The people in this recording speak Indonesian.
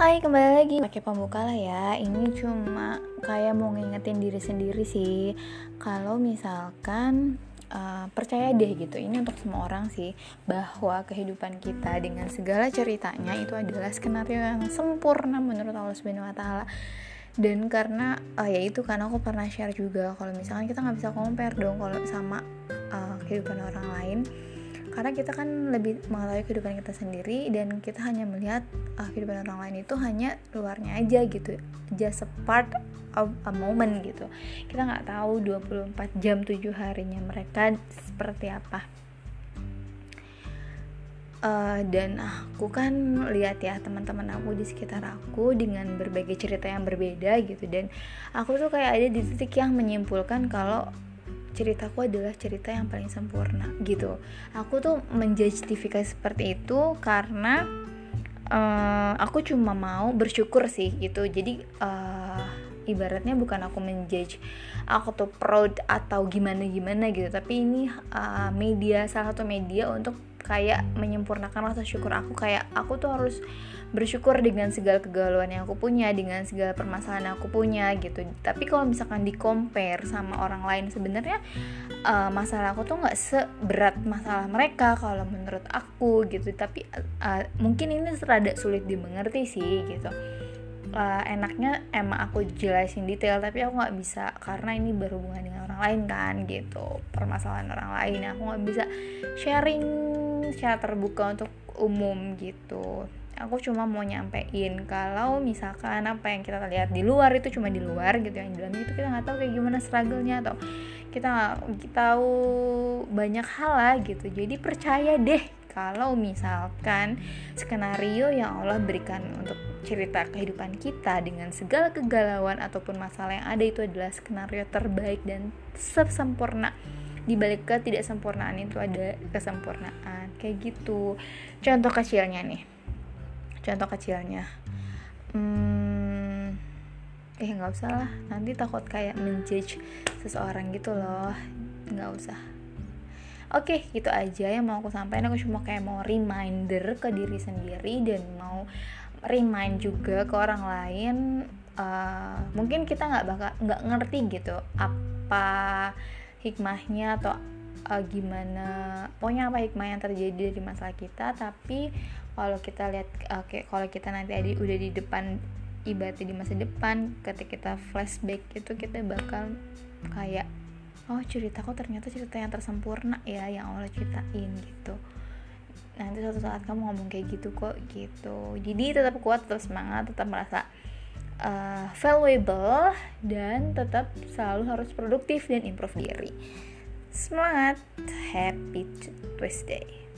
Hai kembali lagi. Pakai pembuka lah ya. Ini cuma kayak mau ngingetin diri sendiri sih. Kalau misalkan uh, percaya deh gitu ini untuk semua orang sih bahwa kehidupan kita dengan segala ceritanya itu adalah skenario yang sempurna menurut Allah Subhanahu Wa Taala. Dan karena uh, ya itu karena aku pernah share juga kalau misalkan kita nggak bisa compare dong kalau sama uh, kehidupan orang lain karena kita kan lebih mengetahui kehidupan kita sendiri dan kita hanya melihat uh, kehidupan orang lain itu hanya luarnya aja gitu. Just a part of a moment gitu. Kita nggak tahu 24 jam 7 harinya mereka seperti apa. Uh, dan aku kan lihat ya teman-teman aku di sekitar aku dengan berbagai cerita yang berbeda gitu. Dan aku tuh kayak ada di titik yang menyimpulkan kalau ceritaku adalah cerita yang paling sempurna gitu. Aku tuh menjustifikasi seperti itu karena uh, aku cuma mau bersyukur sih gitu. Jadi uh, ibaratnya bukan aku menjudge aku tuh proud atau gimana gimana gitu. Tapi ini uh, media salah satu media untuk kayak menyempurnakan rasa syukur aku. Kayak aku tuh harus bersyukur dengan segala kegalauan yang aku punya dengan segala permasalahan yang aku punya gitu. Tapi kalau misalkan di compare sama orang lain sebenarnya uh, masalah aku tuh nggak seberat masalah mereka kalau menurut aku gitu. Tapi uh, mungkin ini rada sulit dimengerti sih gitu. Uh, enaknya emang aku jelasin detail tapi aku nggak bisa karena ini berhubungan dengan orang lain kan gitu. Permasalahan orang lain aku nggak bisa sharing secara terbuka untuk umum gitu. Aku cuma mau nyampein kalau misalkan apa yang kita lihat di luar itu cuma di luar gitu yang di dalam itu kita nggak tahu kayak gimana struggle-nya atau kita nggak tahu banyak hal lah gitu. Jadi percaya deh kalau misalkan skenario yang Allah berikan untuk cerita kehidupan kita dengan segala kegalauan ataupun masalah yang ada itu adalah skenario terbaik dan sesempurna di balik sempurnaan itu ada kesempurnaan. Kayak gitu. Contoh kecilnya nih. Contoh kecilnya. Hmm, eh nggak usah lah. Nanti takut kayak menjudge seseorang gitu loh. Nggak usah. Oke, gitu aja yang mau aku sampaikan. Aku cuma kayak mau reminder ke diri sendiri dan mau remind juga ke orang lain. Uh, mungkin kita nggak bakal nggak ngerti gitu apa hikmahnya atau uh, gimana pokoknya apa hikmah yang terjadi dari masalah kita tapi kalau kita lihat okay, kalau kita nanti ada udah di depan ibadah di masa depan ketika kita flashback itu kita bakal kayak oh ceritaku ternyata cerita yang tersempurna ya yang Allah ceritain gitu. Nanti suatu saat kamu ngomong kayak gitu kok gitu. Jadi tetap kuat tetap semangat tetap merasa valuable dan tetap selalu harus produktif dan improve diri. Semangat happy Tuesday